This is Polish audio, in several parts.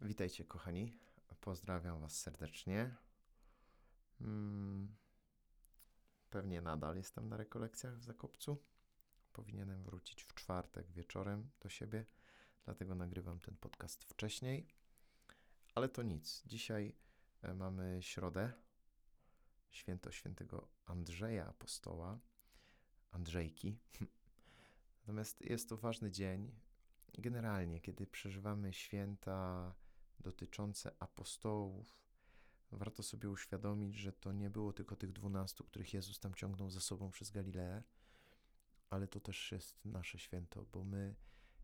Witajcie, kochani. Pozdrawiam Was serdecznie. Hmm, pewnie nadal jestem na rekolekcjach w Zakopcu. Powinienem wrócić w czwartek wieczorem do siebie, dlatego nagrywam ten podcast wcześniej. Ale to nic. Dzisiaj e, mamy środę, święto świętego Andrzeja Apostoła, Andrzejki. Natomiast jest to ważny dzień. Generalnie, kiedy przeżywamy święta dotyczące apostołów, warto sobie uświadomić, że to nie było tylko tych dwunastu, których Jezus tam ciągnął za sobą przez Galileę, ale to też jest nasze święto, bo my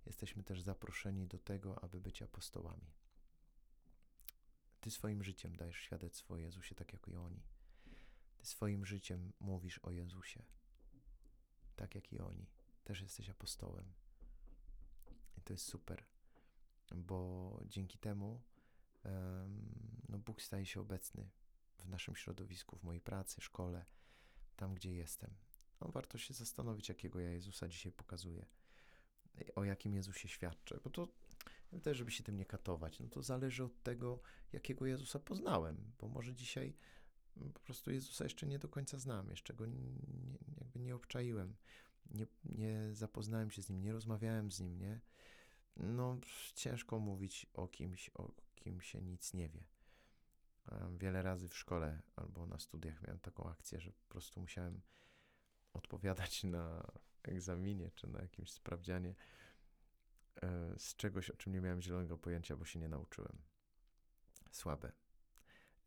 jesteśmy też zaproszeni do tego, aby być apostołami. Ty swoim życiem dajesz świadectwo o Jezusie, tak jak i oni. Ty swoim życiem mówisz o Jezusie, tak jak i oni. Też jesteś apostołem. I to jest super, bo dzięki temu no Bóg staje się obecny w naszym środowisku, w mojej pracy, szkole, tam gdzie jestem. No, warto się zastanowić, jakiego ja Jezusa dzisiaj pokazuję, o jakim Jezusie świadczę, bo to też, żeby się tym nie katować, no to zależy od tego, jakiego Jezusa poznałem, bo może dzisiaj po prostu Jezusa jeszcze nie do końca znam, jeszcze go nie, jakby nie obczaiłem, nie, nie zapoznałem się z nim, nie rozmawiałem z nim, nie? no ciężko mówić o kimś, o kim się nic nie wie. Wiele razy w szkole albo na studiach miałem taką akcję, że po prostu musiałem odpowiadać na egzaminie czy na jakimś sprawdzianie e, z czegoś, o czym nie miałem zielonego pojęcia, bo się nie nauczyłem. Słabe.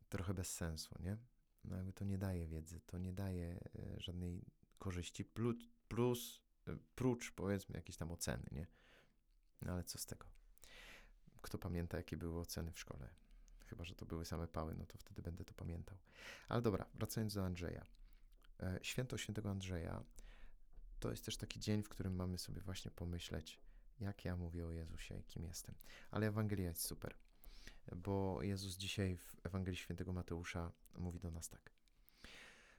Trochę bez sensu, nie? No jakby to nie daje wiedzy, to nie daje e, żadnej korzyści, plus, plus e, prócz powiedzmy jakiejś tam oceny, nie? No ale co z tego? Kto pamięta, jakie były oceny w szkole? Chyba, że to były same pały, no to wtedy będę to pamiętał. Ale dobra, wracając do Andrzeja. E, święto świętego Andrzeja to jest też taki dzień, w którym mamy sobie właśnie pomyśleć, jak ja mówię o Jezusie i kim jestem. Ale Ewangelia jest super, bo Jezus dzisiaj w Ewangelii świętego Mateusza mówi do nas tak.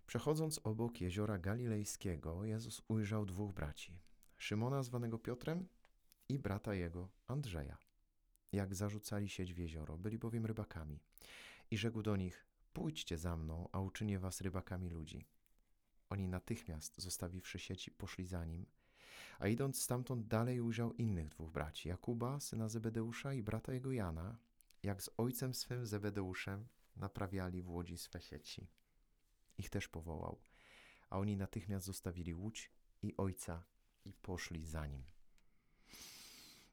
Przechodząc obok jeziora Galilejskiego, Jezus ujrzał dwóch braci. Szymona zwanego Piotrem i brata jego, Andrzeja. Jak zarzucali sieć w jezioro, byli bowiem rybakami. I rzekł do nich, pójdźcie za mną, a uczynię was rybakami ludzi. Oni natychmiast, zostawiwszy sieci, poszli za nim. A idąc stamtąd dalej ujrzał innych dwóch braci, Jakuba, syna Zebedeusza i brata jego Jana, jak z ojcem swym Zebedeuszem naprawiali w łodzi swe sieci. Ich też powołał, a oni natychmiast zostawili łódź i ojca i poszli za nim.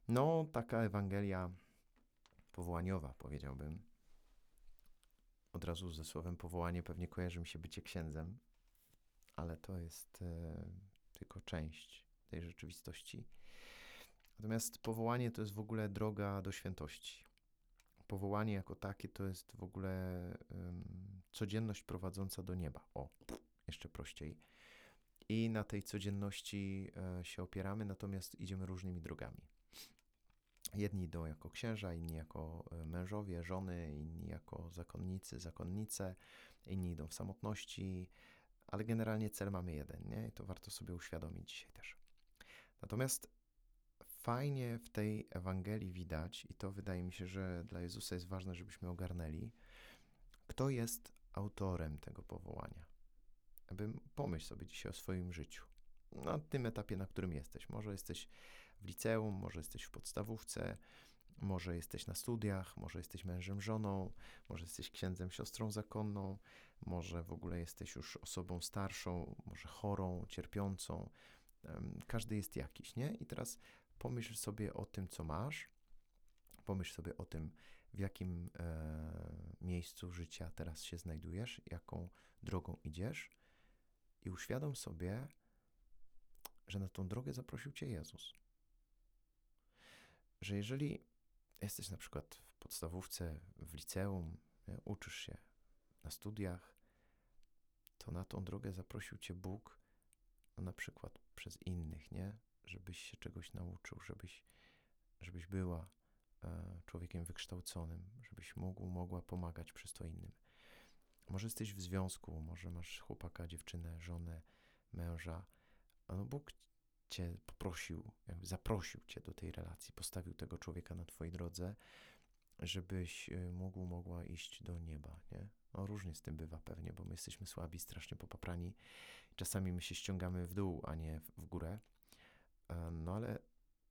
No, taka Ewangelia powołaniowa, powiedziałbym. Od razu ze słowem powołanie pewnie kojarzy mi się bycie księdzem, ale to jest e, tylko część tej rzeczywistości. Natomiast powołanie to jest w ogóle droga do świętości. Powołanie jako takie to jest w ogóle um, codzienność prowadząca do nieba. O, jeszcze prościej. I na tej codzienności e, się opieramy, natomiast idziemy różnymi drogami. Jedni idą jako księża, inni jako e, mężowie, żony, inni jako zakonnicy, zakonnice, inni idą w samotności, ale generalnie cel mamy jeden, nie? I to warto sobie uświadomić dzisiaj też. Natomiast fajnie w tej Ewangelii widać, i to wydaje mi się, że dla Jezusa jest ważne, żebyśmy ogarnęli, kto jest autorem tego powołania. Aby pomyśl sobie dzisiaj o swoim życiu na tym etapie, na którym jesteś. Może jesteś w liceum, może jesteś w podstawówce, może jesteś na studiach, może jesteś mężem, żoną, może jesteś księdzem, siostrą zakonną, może w ogóle jesteś już osobą starszą, może chorą, cierpiącą. Każdy jest jakiś, nie? I teraz pomyśl sobie o tym, co masz, pomyśl sobie o tym, w jakim e, miejscu życia teraz się znajdujesz, jaką drogą idziesz i uświadom sobie, że na tą drogę zaprosił Cię Jezus. Że jeżeli jesteś na przykład w podstawówce, w liceum, nie, uczysz się na studiach, to na tą drogę zaprosił Cię Bóg, no na przykład przez innych, nie? Żebyś się czegoś nauczył, żebyś, żebyś była e, człowiekiem wykształconym, żebyś mógł, mogła pomagać przez to innym. Może jesteś w związku, może masz chłopaka, dziewczynę, żonę, męża, no Bóg cię poprosił, zaprosił cię do tej relacji, postawił tego człowieka na twojej drodze żebyś y, mógł, mogła iść do nieba, nie? No różnie z tym bywa pewnie, bo my jesteśmy słabi, strasznie popaprani. Czasami my się ściągamy w dół, a nie w- w górę. E, No ale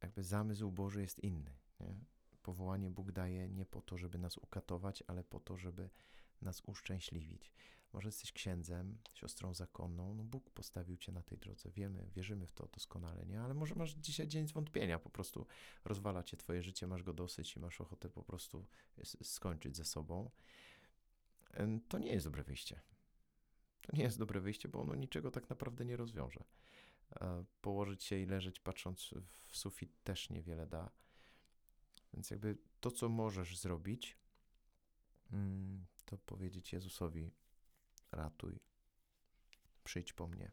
jakby zamysł Boży jest inny, nie? Powołanie Bóg daje nie po to, żeby nas ukatować, ale po to, żeby nas uszczęśliwić. Może jesteś księdzem, siostrą zakonną, no Bóg postawił cię na tej drodze. Wiemy, wierzymy w to doskonale, nie? Ale może masz dzisiaj dzień zwątpienia, po prostu rozwala cię twoje życie, masz go dosyć i masz ochotę po prostu skończyć ze sobą. To nie jest dobre wyjście. To nie jest dobre wyjście, bo ono niczego tak naprawdę nie rozwiąże. E, Położyć się i leżeć patrząc w sufit też niewiele da. Więc jakby to, co możesz zrobić, mm, to powiedzieć Jezusowi: ratuj, przyjdź po mnie.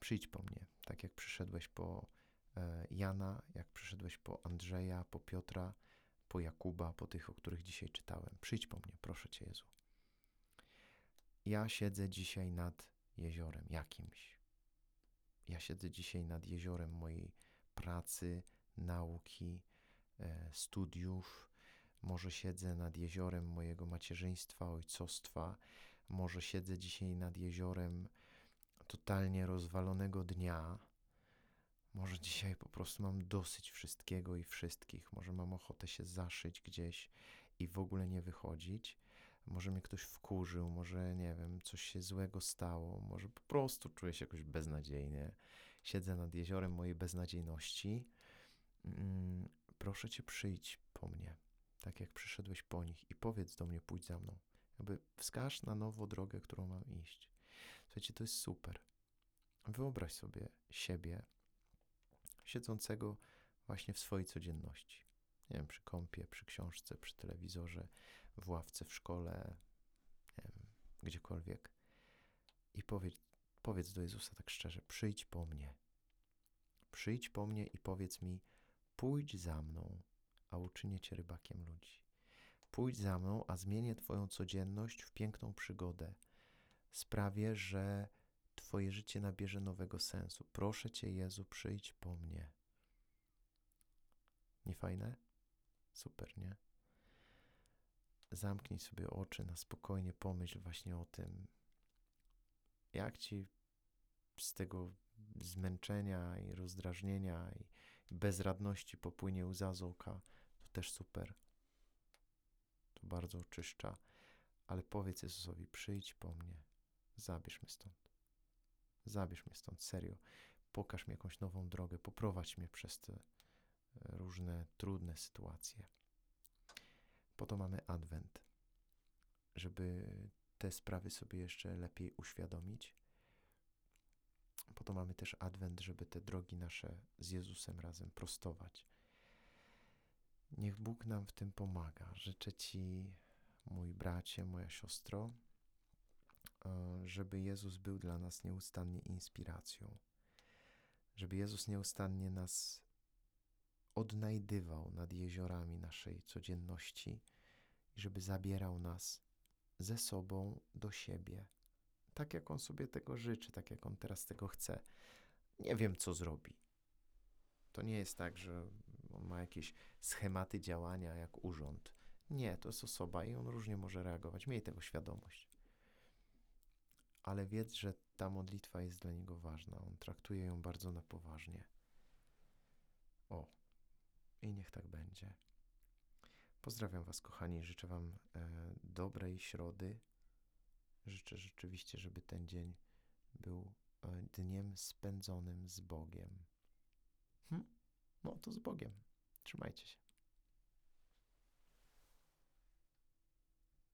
Przyjdź po mnie, tak jak przyszedłeś po e, Jana, jak przyszedłeś po Andrzeja, po Piotra, po Jakuba, po tych, o których dzisiaj czytałem. Przyjdź po mnie, proszę Cię, Jezu. Ja siedzę dzisiaj nad jeziorem jakimś. Ja siedzę dzisiaj nad jeziorem mojej pracy, nauki, e, studiów. Może siedzę nad jeziorem mojego macierzyństwa, ojcostwa. Może siedzę dzisiaj nad jeziorem totalnie rozwalonego dnia. Może dzisiaj po prostu mam dosyć wszystkiego i wszystkich. Może mam ochotę się zaszyć gdzieś i w ogóle nie wychodzić. Może mnie ktoś wkurzył, może nie wiem, coś się złego stało, może po prostu czuję się jakoś beznadziejnie. Siedzę nad jeziorem mojej beznadziejności. Mm, proszę cię, przyjdź po mnie, tak jak przyszedłeś po nich i powiedz do mnie, pójdź za mną. Jakby wskaż na nowo drogę, którą mam iść. Słuchajcie, to jest super. Wyobraź sobie siebie siedzącego właśnie w swojej codzienności. Nie wiem, przy kąpie, przy książce, przy telewizorze, w ławce w szkole, wiem, gdziekolwiek. I powiedz, powiedz do Jezusa tak szczerze: przyjdź po mnie. Przyjdź po mnie i powiedz mi: pójdź za mną, a uczynię cię rybakiem ludzi. Pójdź za mną, a zmienię Twoją codzienność w piękną przygodę. Sprawię, że Twoje życie nabierze nowego sensu. Proszę Cię, Jezu, przyjdź po mnie. Nie fajne? Super, nie? Zamknij sobie oczy, na spokojnie pomyśl właśnie o tym, jak Ci z tego zmęczenia i rozdrażnienia i bezradności popłynie łza z oka. To też super. To bardzo oczyszcza. Ale powiedz Jezusowi, przyjdź po mnie, zabierz mnie stąd. Zabierz mnie stąd, serio. Pokaż mi jakąś nową drogę, poprowadź mnie przez te e, różne trudne sytuacje. Po to mamy Adwent, żeby te sprawy sobie jeszcze lepiej uświadomić. Po to mamy też Adwent, żeby te drogi nasze z Jezusem razem prostować. Niech Bóg nam w tym pomaga. Życzę Ci, mój bracie, moja siostro, e, żeby Jezus był dla nas nieustannie inspiracją. Żeby Jezus nieustannie nas odnajdywał nad jeziorami naszej codzienności i żeby zabierał nas ze sobą do siebie. Tak jak On sobie tego życzy, tak jak On teraz tego chce. Nie wiem, co zrobi. To nie jest tak, że ma jakieś schematy działania jak urząd. Nie, to jest osoba i On różnie może reagować. Miej tego świadomość. Ale wiedz, że ta modlitwa jest dla Niego ważna. On traktuje ją bardzo na poważnie. O, i niech tak będzie. Pozdrawiam Was, kochani. Życzę Wam e, dobrej środy. Życzę rzeczywiście, żeby ten dzień był e, dniem spędzonym z Bogiem. Hm? No to z Bogiem. Trzymajcie się.